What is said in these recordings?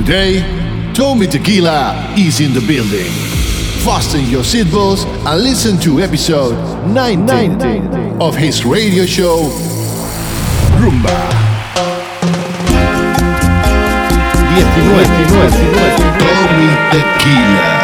Today, Tommy Tequila is in the building. Fasten your seatbelts and listen to episode 19 of his radio show, Rumba. 19, Tommy Tequila.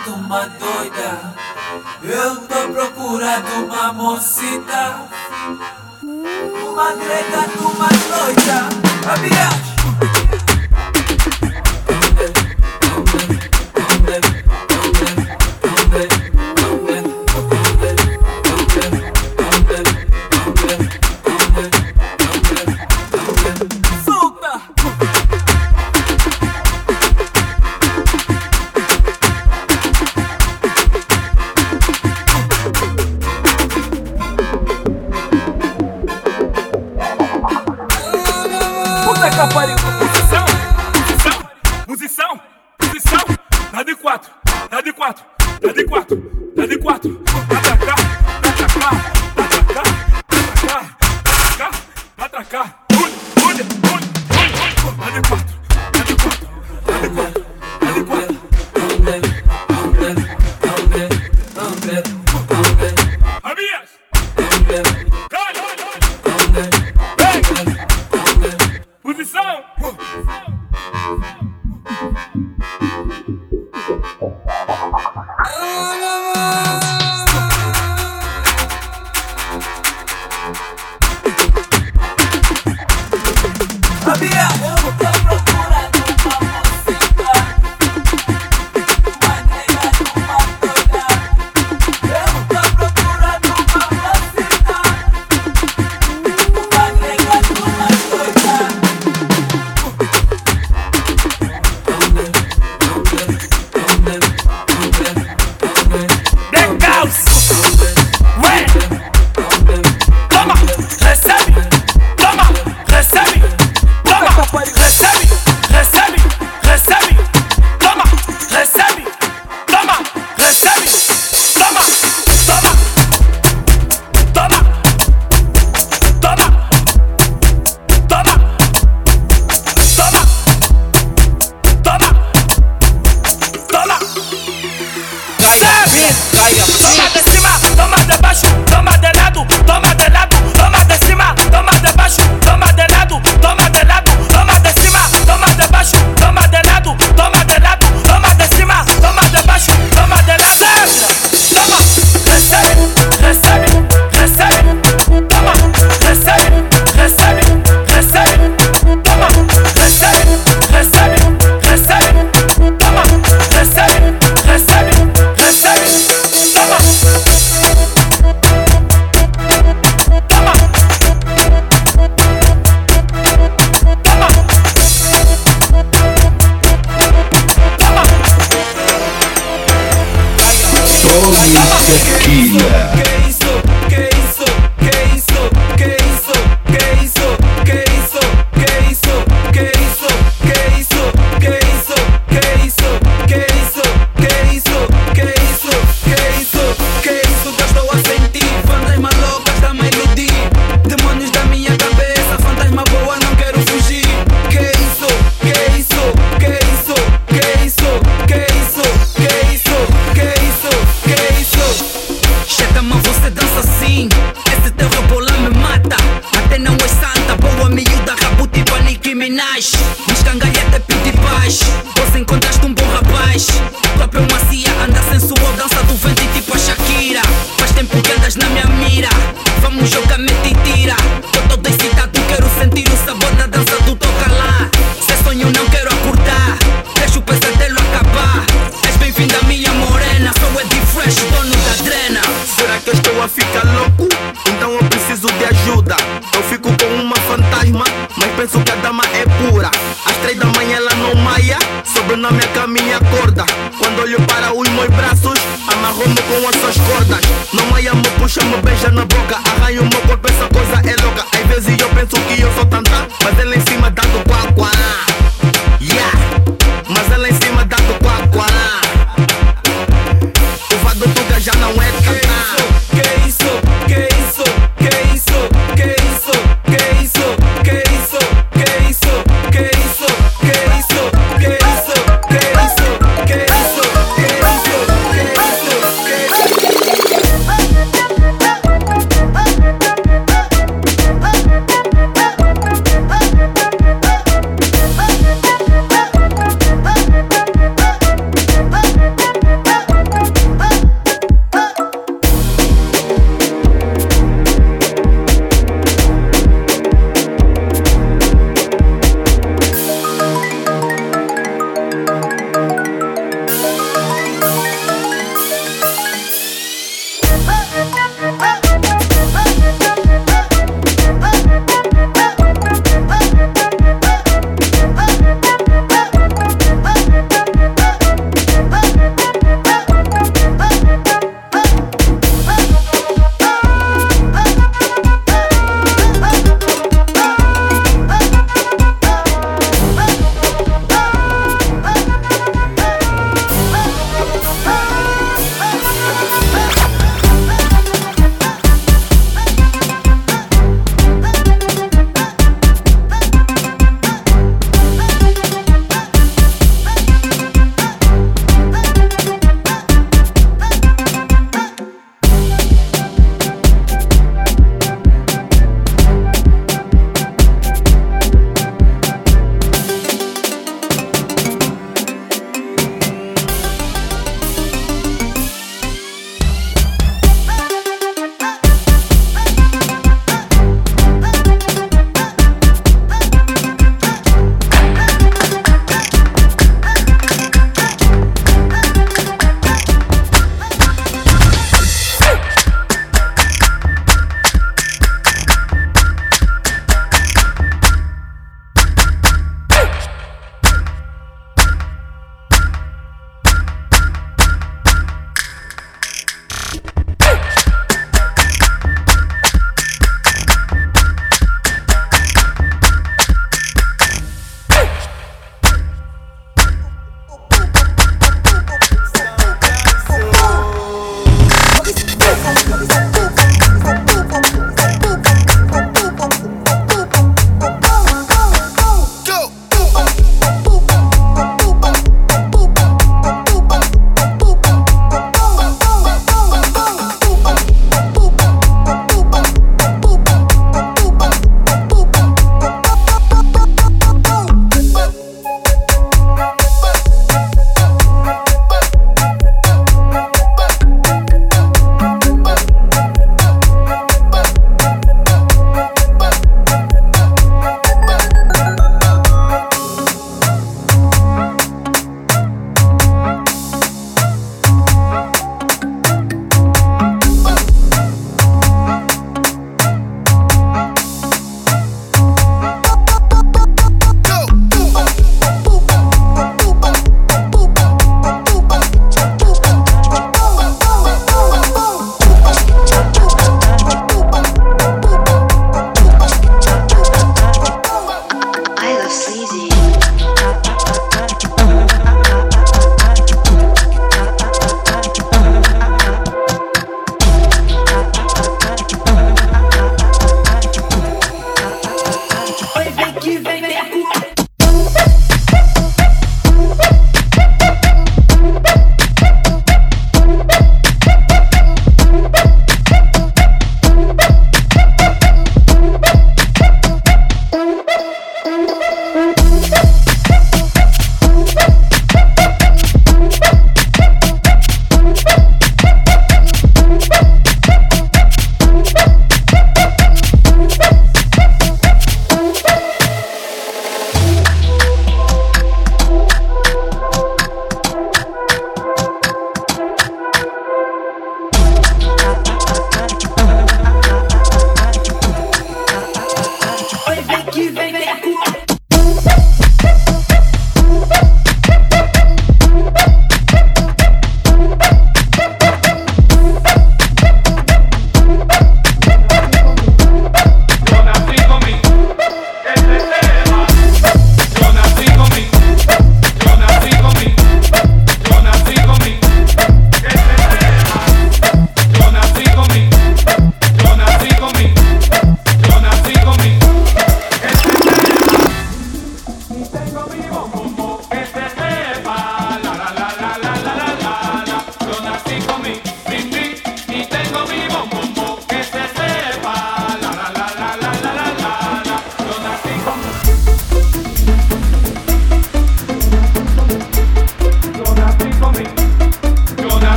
procurando uma doida. Eu tô procurando uma mocita. Uma grega, uma doida. Abiate!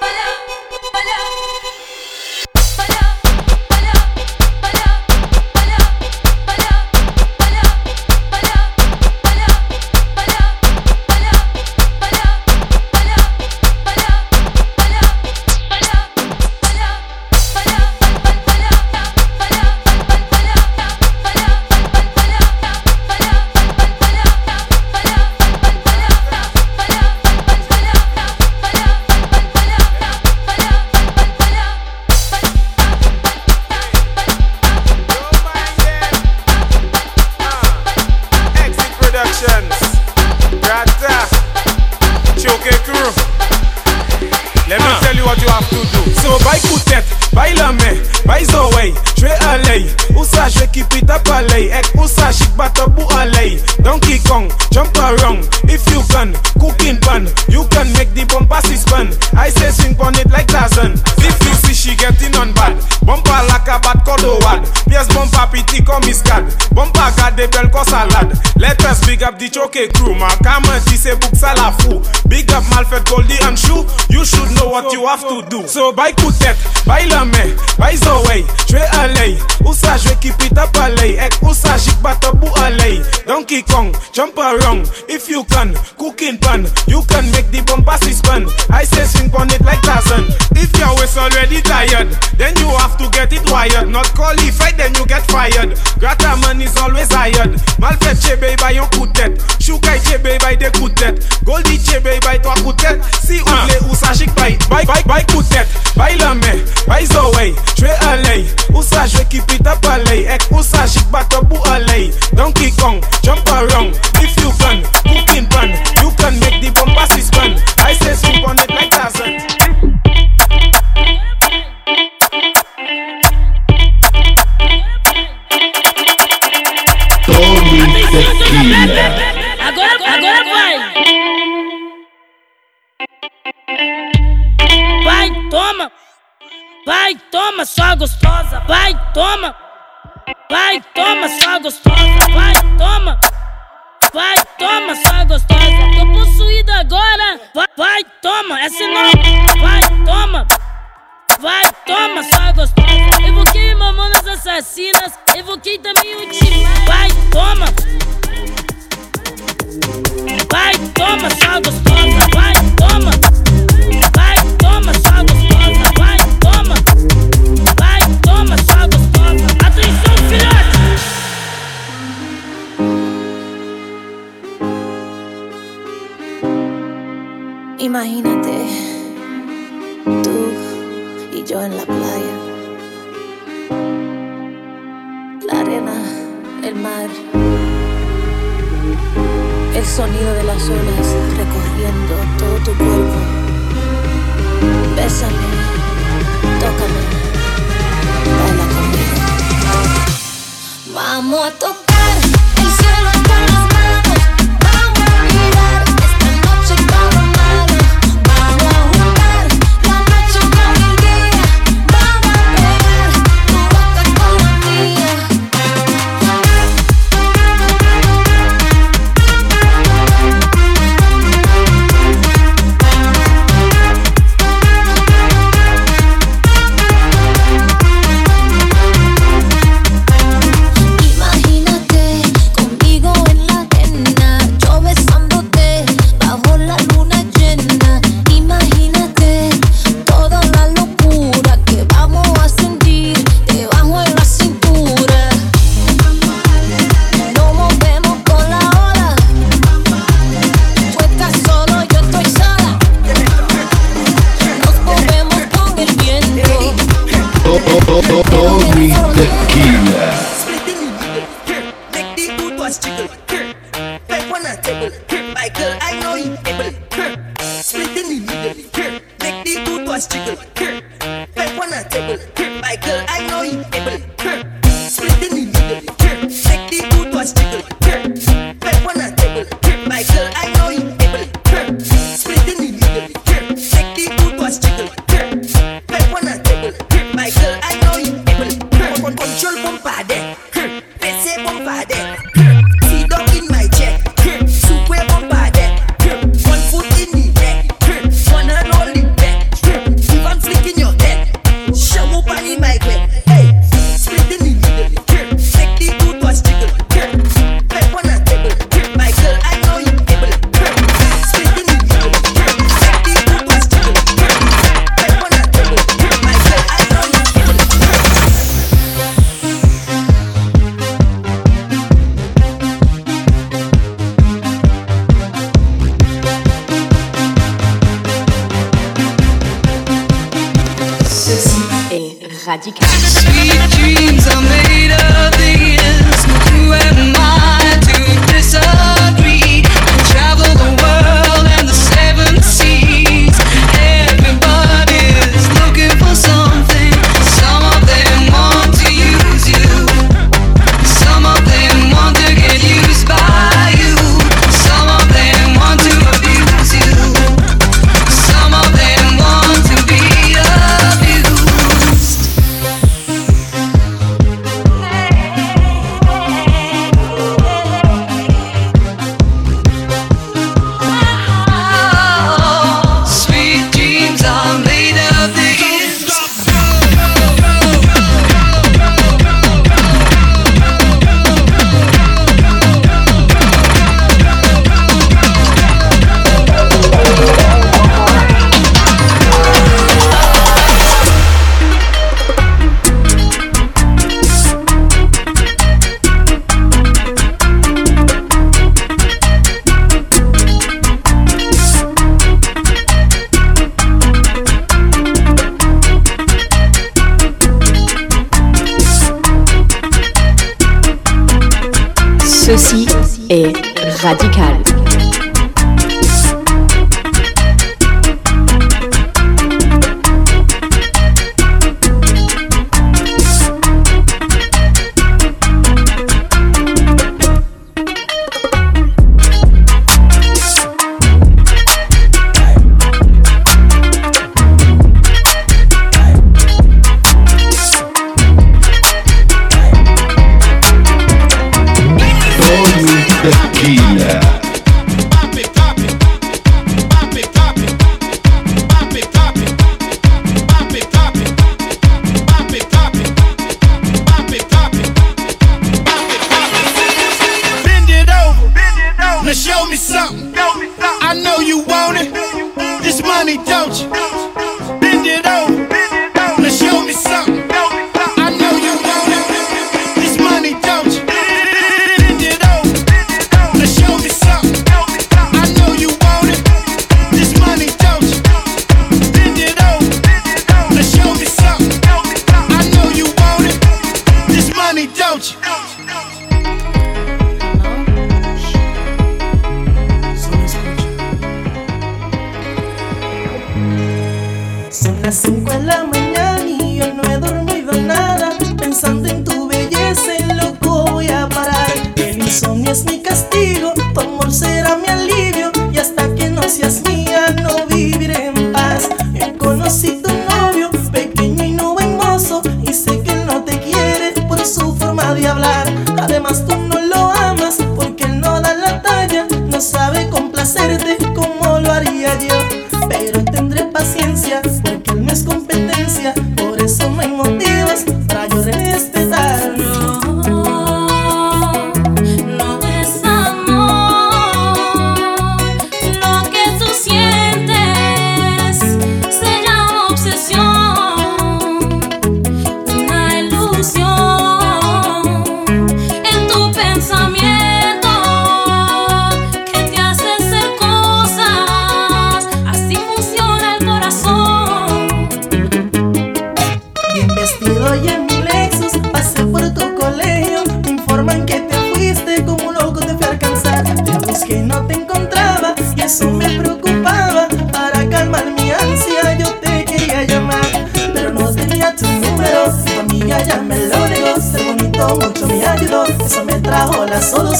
Bala kick on, jump around.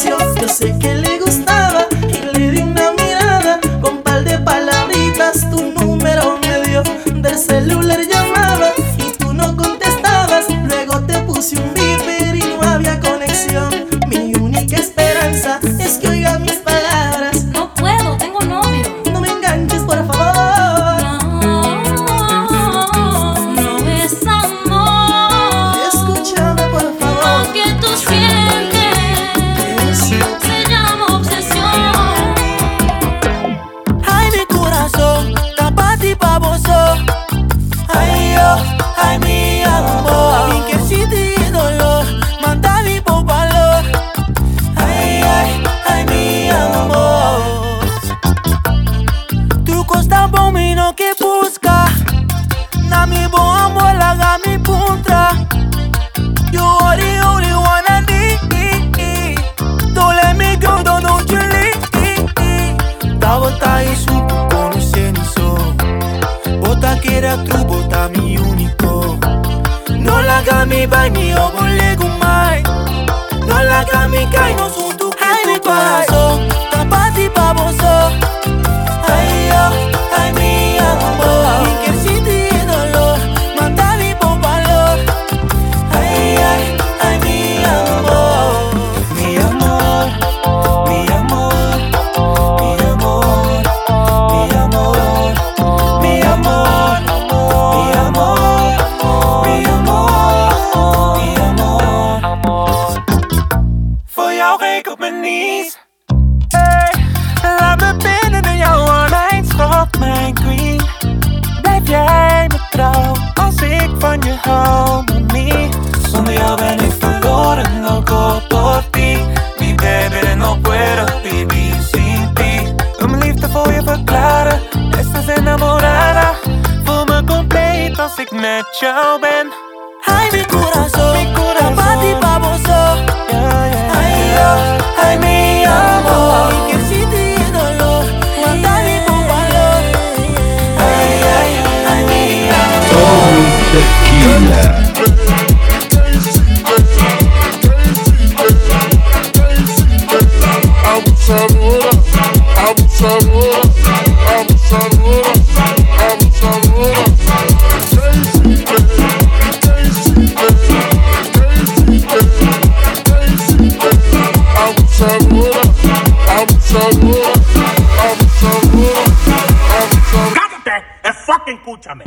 yo sé que ik op mijn knees. Hey, laat me binnen in jouw armen, schat mijn queen. Blijf jij me trouw als ik van je hou, mommy. Zonder jou ben ik verloren, ook al por ti. Mi baby, no puedo vivir sin ti. Om mijn liefde voor je verklaren, estás enamorada. Voel me compleet als ik met jou ben. Ay, mi corazón, mi corazón, pa' ti baboso. sabor, a sabor. escúchame.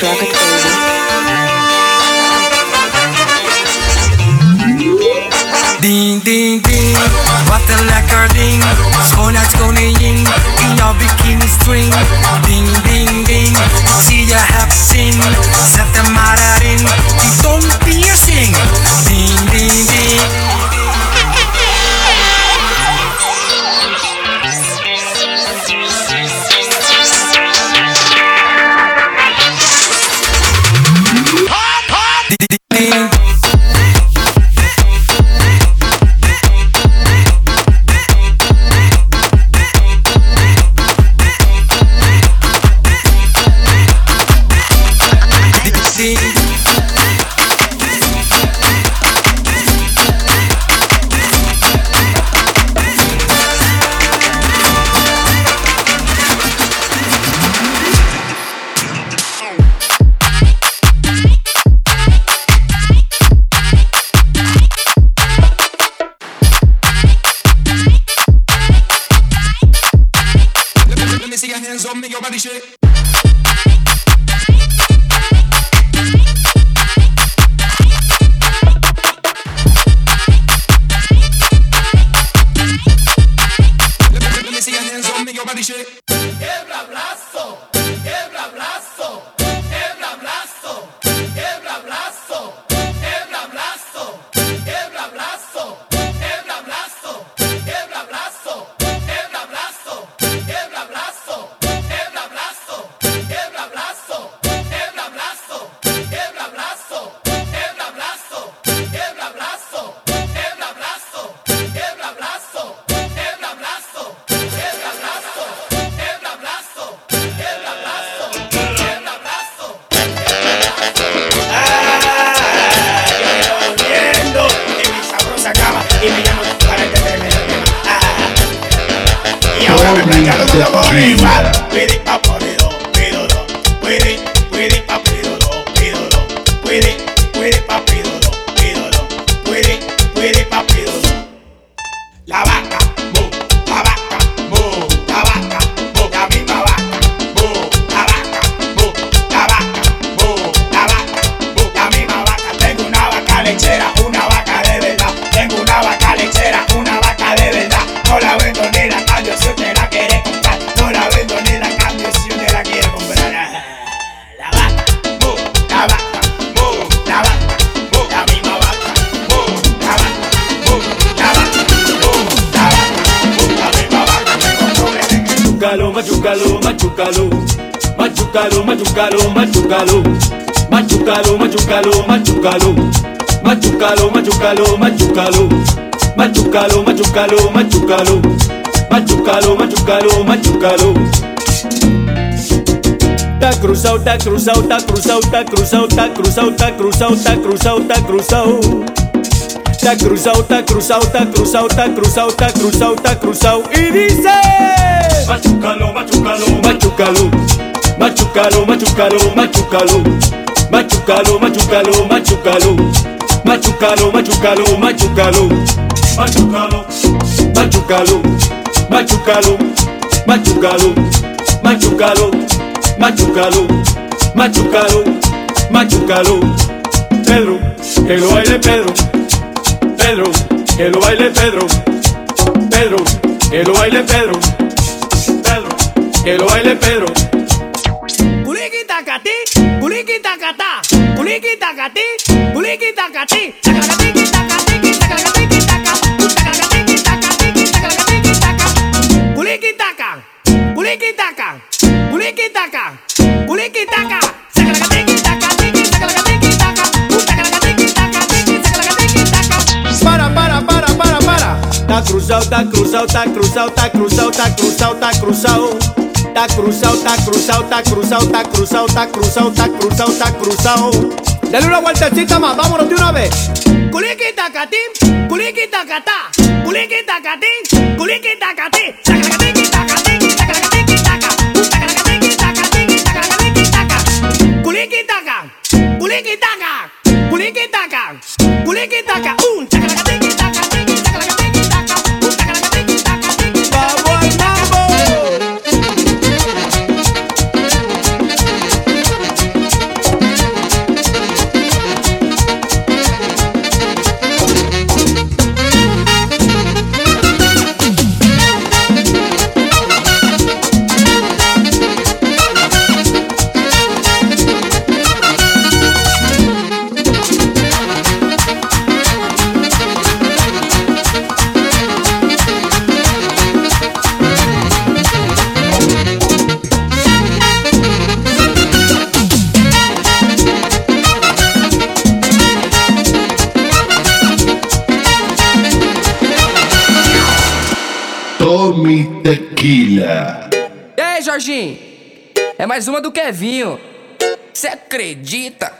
Rock it. Ding, ding, ding. Carlos Amor, Rival, Pidi Amor. Machucalo, machucalo, machucalo, machucalo, machucalo, machucalo, machucalo, machucalo, machucalo, machucalo, machucalo, machucalo, machucalo, machucalo. Ta cruzado, ta cruzado, ta cruzado, ta cruzado, ta cruzado, ta cruzado, ta cruzado, ta cruzado. Ta cruzado, ta cruzado, ta cruzado, ta cruzado, ta cruzado, ta cruzado. Y dice: Machucalo, machucalo, machucalo, Machucalo, machucalo, machucalo. Machucalo, machucalo, machucalo. Machucalo, machucalo, machucalo. Machucalo, machucalo, machucalo. Machucalo, machucalo, machucalo. Machucalo, machucalo. Pedro, que lo baile Pedro. Pedro, que lo baile Pedro. Pedro, que lo baile Pedro. Pedro, que lo baile Pedro. tacati, uliqui tacatá, uliqui tacati, uliqui tacati, tacati que tacati que tacati que tacati que tacati que tacati que tacati uliqui taca, uliqui taca, uliqui taca, uliqui taca, tacati que tacati que tacati que tacati que tacati que tacati para para para para para. Tá cruzal tá cruzal tá cruzal tá cruzal tá cruzal tá cruzal está cruzado, está cruzado, está cruzado, está cruzado, está cruzado, está cruzado, está cruzado. Dale una vueltecita más, vámonos de una vez. Culiqui tacatín, culiqui tacatá, culiqui tacatín, culiqui tacatí, Tommy Tequila. E aí, Jorginho? É mais uma do Kevinho. Cê acredita?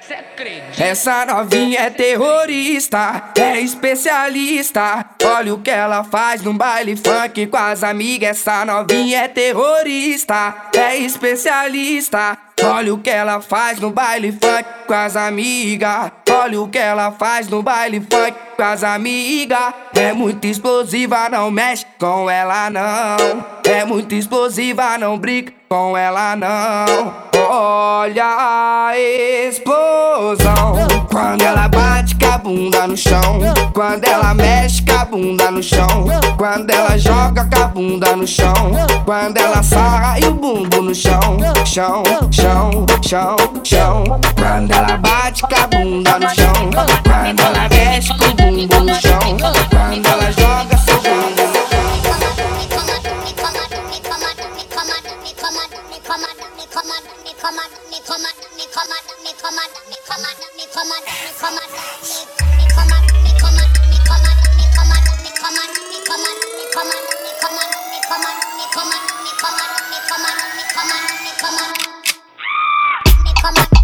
Cê acredita? Essa novinha é terrorista, é especialista. Olha o que ela faz num baile funk com as amigas. Essa novinha é terrorista, é especialista. Olha o que ela faz no baile funk com as amigas. Olha o que ela faz no baile funk com as amigas. É muito explosiva, não mexe com ela não. É muito explosiva, não brinca com ela não. Olha a explosão. Quando ela bate com a bunda no chão. Quando ela mexe com a bunda no chão. Quando ela joga com a bunda no chão. Quando ela sarra e o bumbum no chão. Chão, chão, chão, chão. chão. Quando ela bate com a bunda no chão. Quando ela mexe com o bumbum no chão. Quando ela joga seu bumbum no Come on.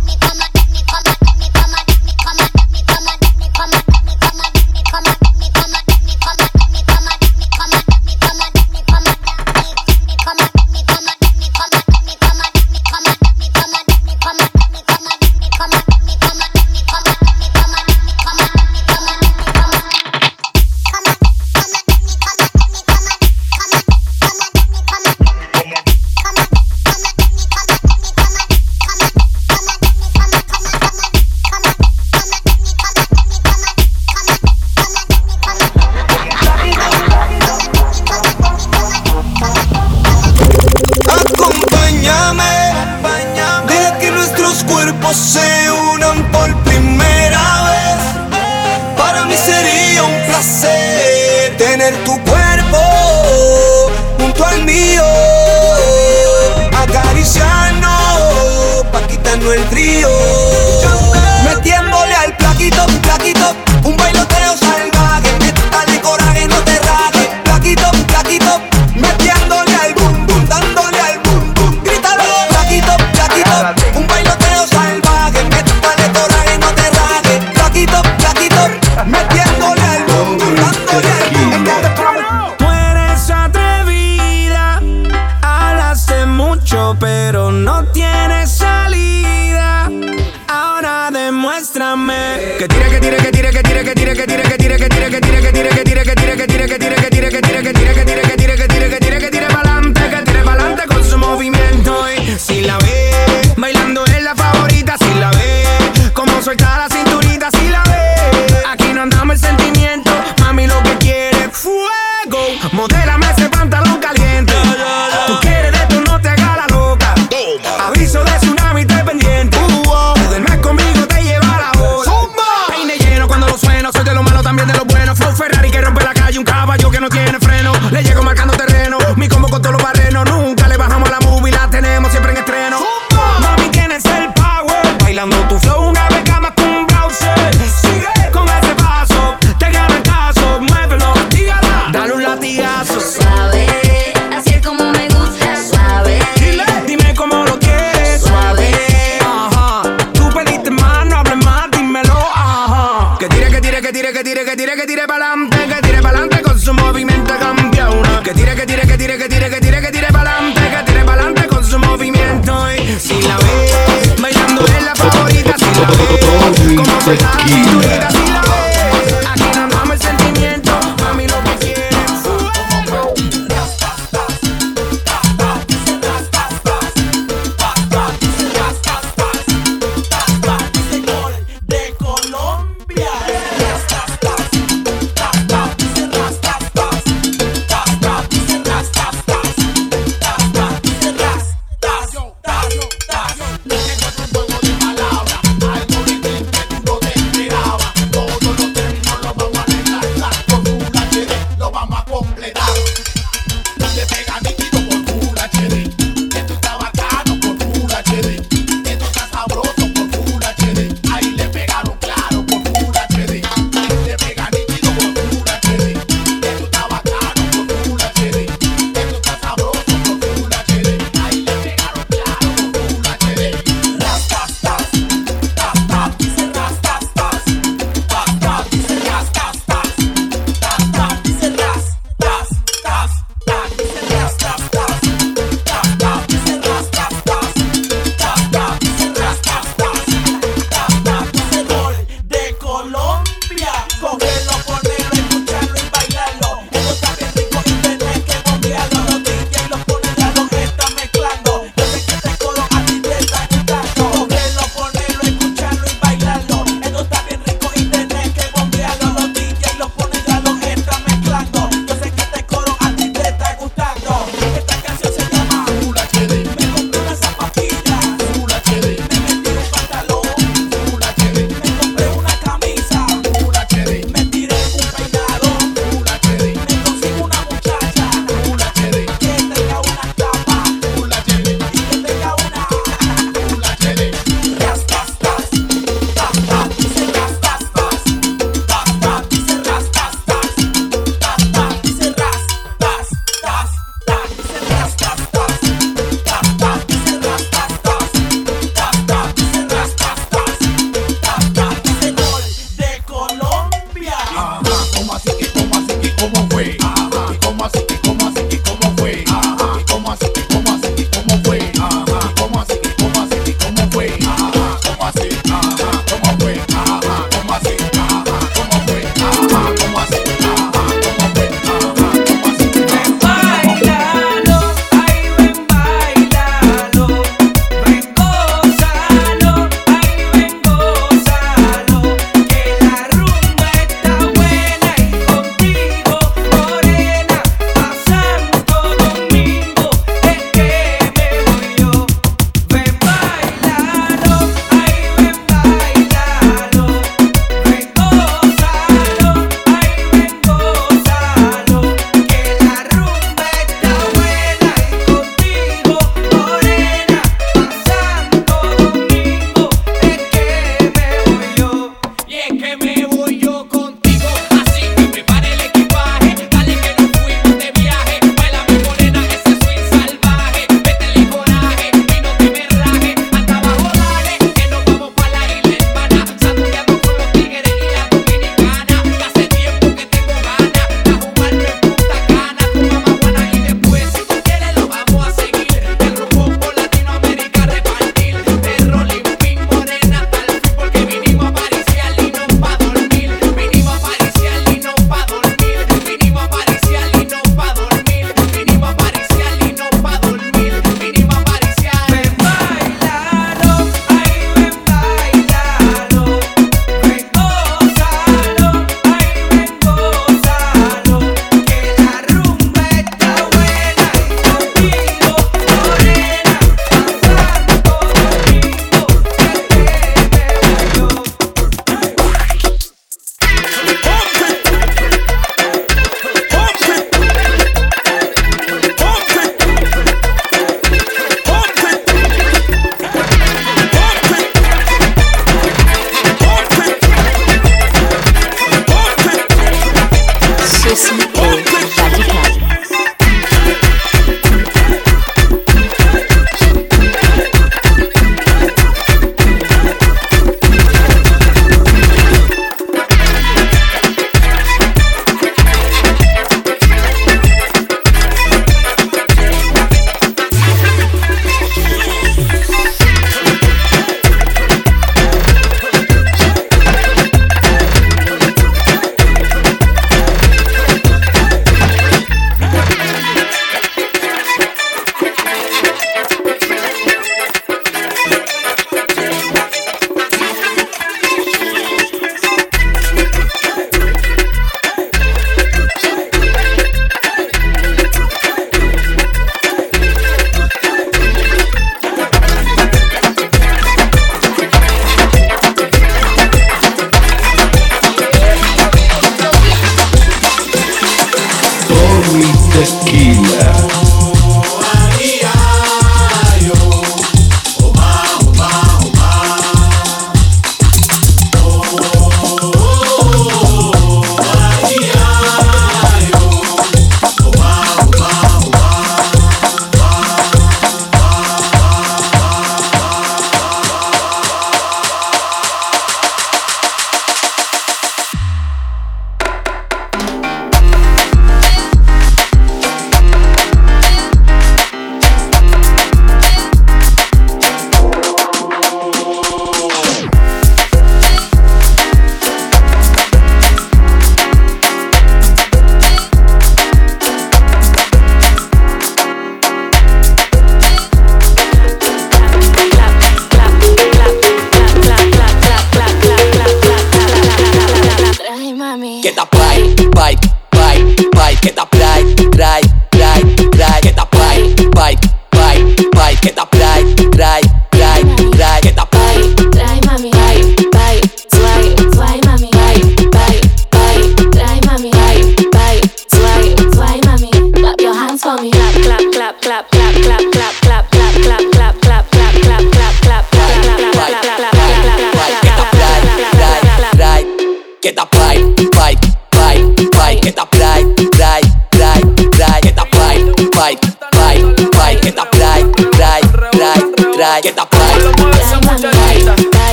you.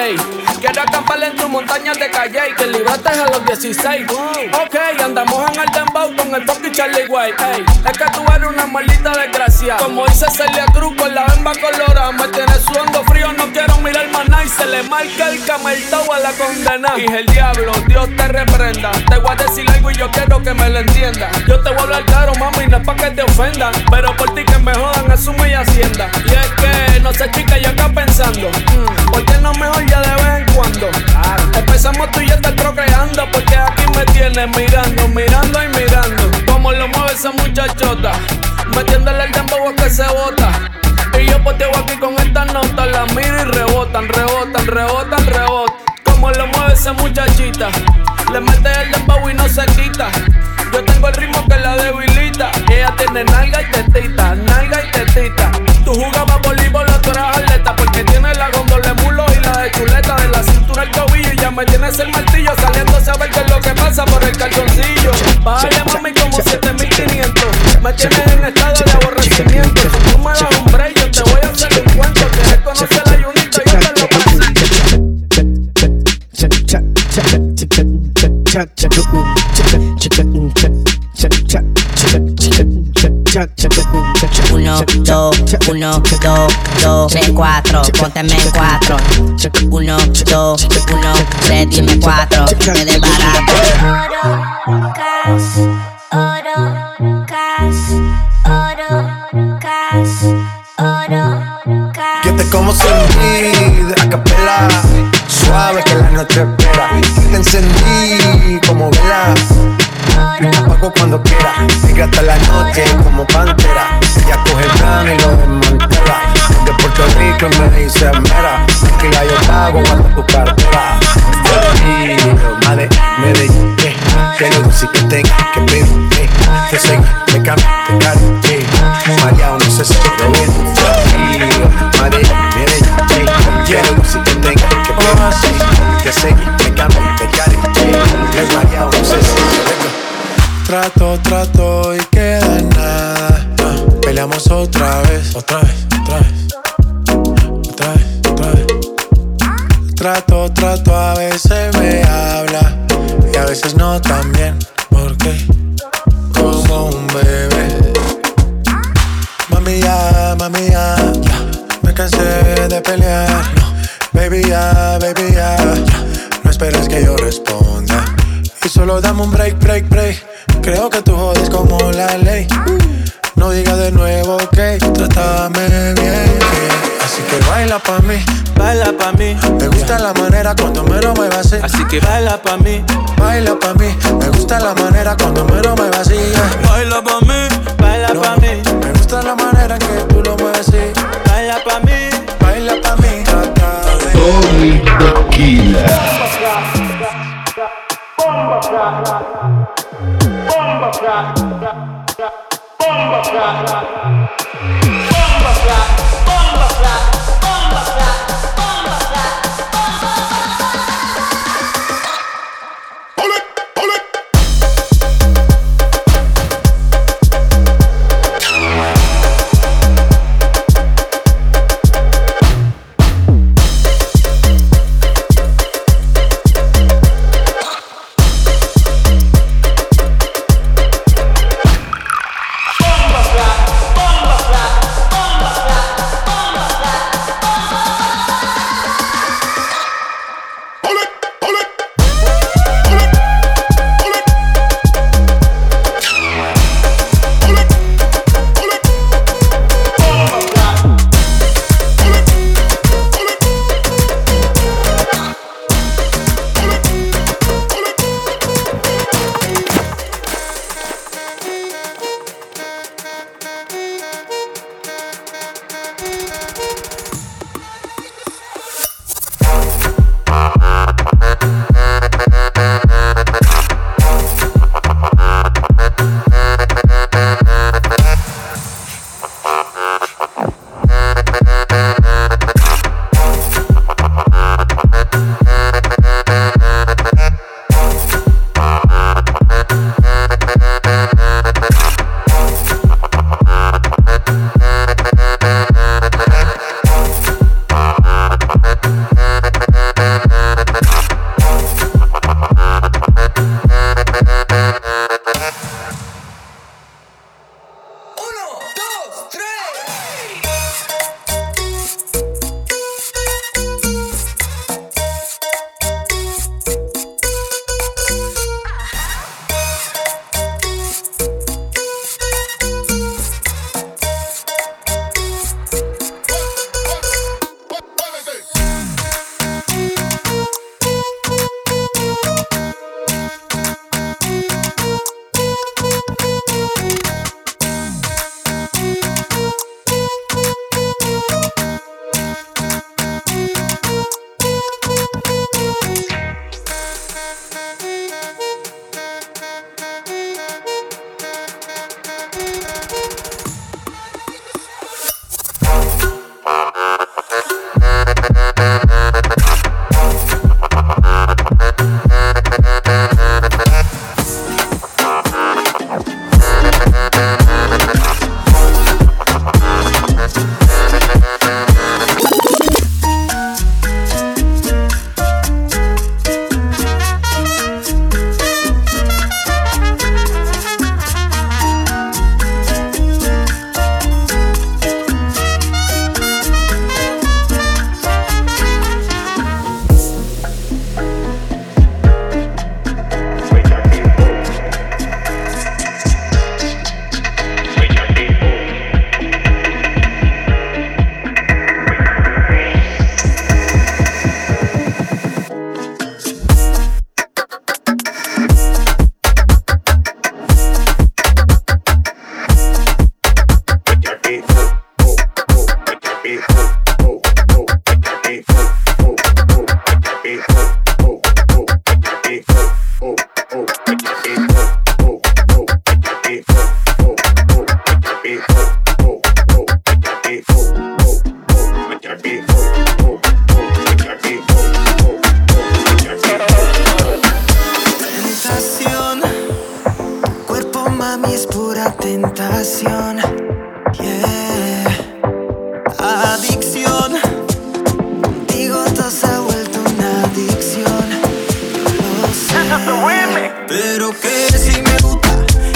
Ley. Quiero acampar en tu montaña de calle y que libraste a los 16. Ok, andamos en el dembow con el Pocky Charlie White. Es que tú eres una maldita desgracia. Como dice Celia Cruz con la bemba colorada. Me tienes sudando frío, no quiero mirar más nada. Y se le marca el cameltao a la condena. Y el diablo, Dios te reprenda. Te voy a decir algo y yo quiero que me lo entienda. Yo te voy a hablar claro, mami, no es pa' que te ofenda. Pero por ti que me jodan, asume y hacienda. Y es que, no sé, chica, yo acá pensando. ¿Por qué no mejor ya de vez en cuando? Empezamos tú y yo te procreando. Porque aquí me tienes mirando, mirando y mirando. Como lo mueve esa muchachota. Metiéndole el dembow que se bota. Y yo poteo aquí con esta nota. La miro y rebotan, rebotan, rebotan, rebotan. Como lo mueve esa muchachita. Le mete el dembow y no se quita. Yo tengo el ritmo que la debilita. Ella tiene nalga y tetita, nalga y tetita. Tú jugabas voleibol, tú eras de la cintura al tobillo y ya me tienes el martillo. Saliendo a saber qué es lo que pasa por el calzoncillo. Bájale mami como 7500. Me tienes en estado de aborrecimiento. Tú me das un break, yo te voy a hacer un cuento. Quieres conocer la yunita, yo te lo presento. Uno, dos, uno, dos, dos, tres, cuatro, pónteme en cuatro. Uno, dos, uno, tres, dime cuatro, me desbarato. Oro, cash, oro, cash, oro, cash, oro, cash. Yo te como sin de a capela, suave que la noche espera. Te encendí cuando quiera. Sigue hasta la noche como pantera. Ella coge el plano y lo desmantela. De Puerto Rico y me dice mera, tranquila yo pago cuando tu cartera. Yo madre, Medellín, eh, que lo que tenga que pedir, eh, que sé, me cambie, te caro, eh, María, no sé si te ven, madre, Medellín, eh, que lo que tenga que pedir, eh, que sé, me Trato, trato y queda en nada. Ah, peleamos otra vez, otra vez, otra vez, otra vez, otra vez. Trato, trato, a veces me habla y a veces no también. Porque como un bebé. Mami ya, mami ya, me cansé de pelear. Baby ya, baby ya, no esperes que yo responda. Y solo dame un break, break, break. Creo que tú jodes como la ley. No digas de nuevo que trátame bien. Así que baila pa' mí, baila pa' mí. Me gusta la manera cuando me lo muevas así. Así que baila pa' mí, baila pa' mí. Me gusta la manera cuando me lo muevas así. yeah. Baila pa' mí, Pero que si me gusta,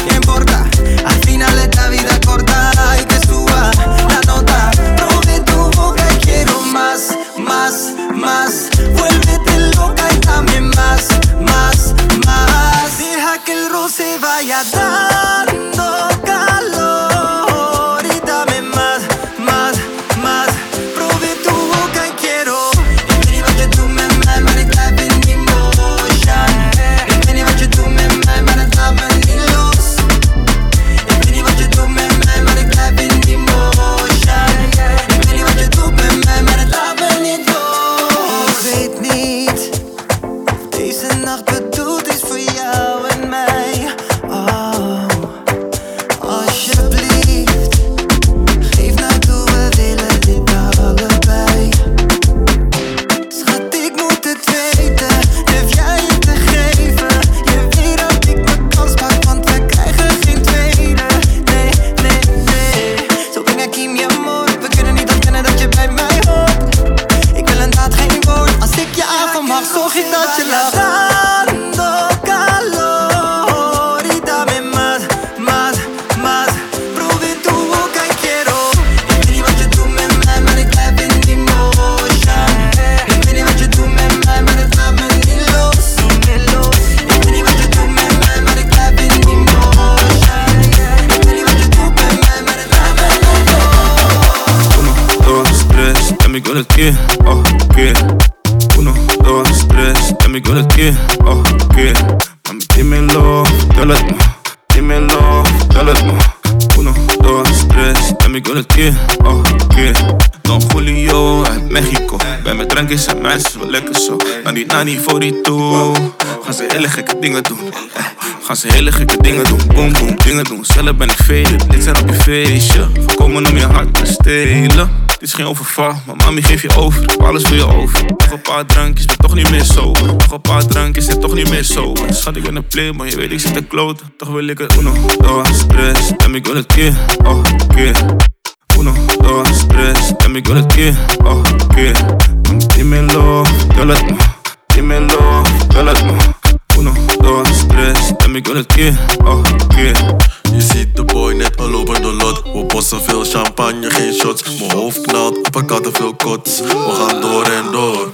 ¿qué importa? Al final esta vida corta y que suba la nota. Probé tu boca y quiero más, más, más. Vuélvete loca y dame más, dame con el pie, oh, que. Don Julio uit Mexico, bij me drank is meisjes wel lekker zo. Nani, nani, 42, gaan ze hele gekke dingen doen. Eh, Gaan ze hele gekke dingen doen, boom, boom, dingen doen. Zelf ben ik velen, dit zijn op je feestje. Voorkomen om je hart te stelen. Dit is geen overval, maar mami geef je over. Ik alles voor je over. Nog een paar drankjes, ben toch niet meer sober. Nog een paar drankjes, zit toch niet meer sober. Schat, ik ben een play, maar je weet ik zit te kloten. Toch wil ik het uno, dos, tres. Dame con el pie, oh, que. Uno, dos, tres. Dame con el pie, oh, que. Dímelo, dale, dímelo, dale. Uno, dos, tres. Dame con el pie, oh, que. Je ziet de boy net al over de lot. We bossen veel champagne, geen shots. Mijn hoofd knalt, uppercutten veel kots. We gaan door en door.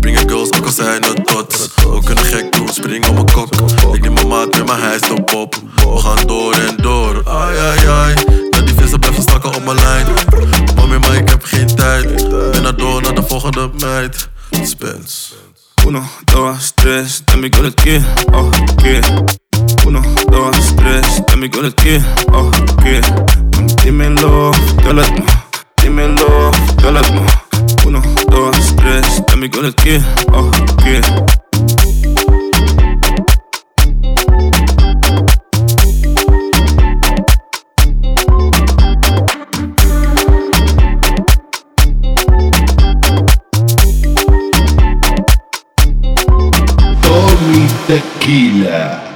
Brengen girls, ook al zijn het tots. We kunnen gek doen, spring op mijn kok. Ik neem mijn maat met mijn hij is de pop. We gaan door en door. Ai, ai, ai. Dat die vissen blijven stakken op mijn lijn. Mami, maar ik heb geen tijd. Ben naar door naar de volgende meid. Spence. Uno, dos, tres, dame el pie, oh, que. Uno, dos, tres, dame el pie, oh, que. Dímelo, dale, dímelo, dale. Uno, dos, tres, dame el pie, oh, que. Tequila.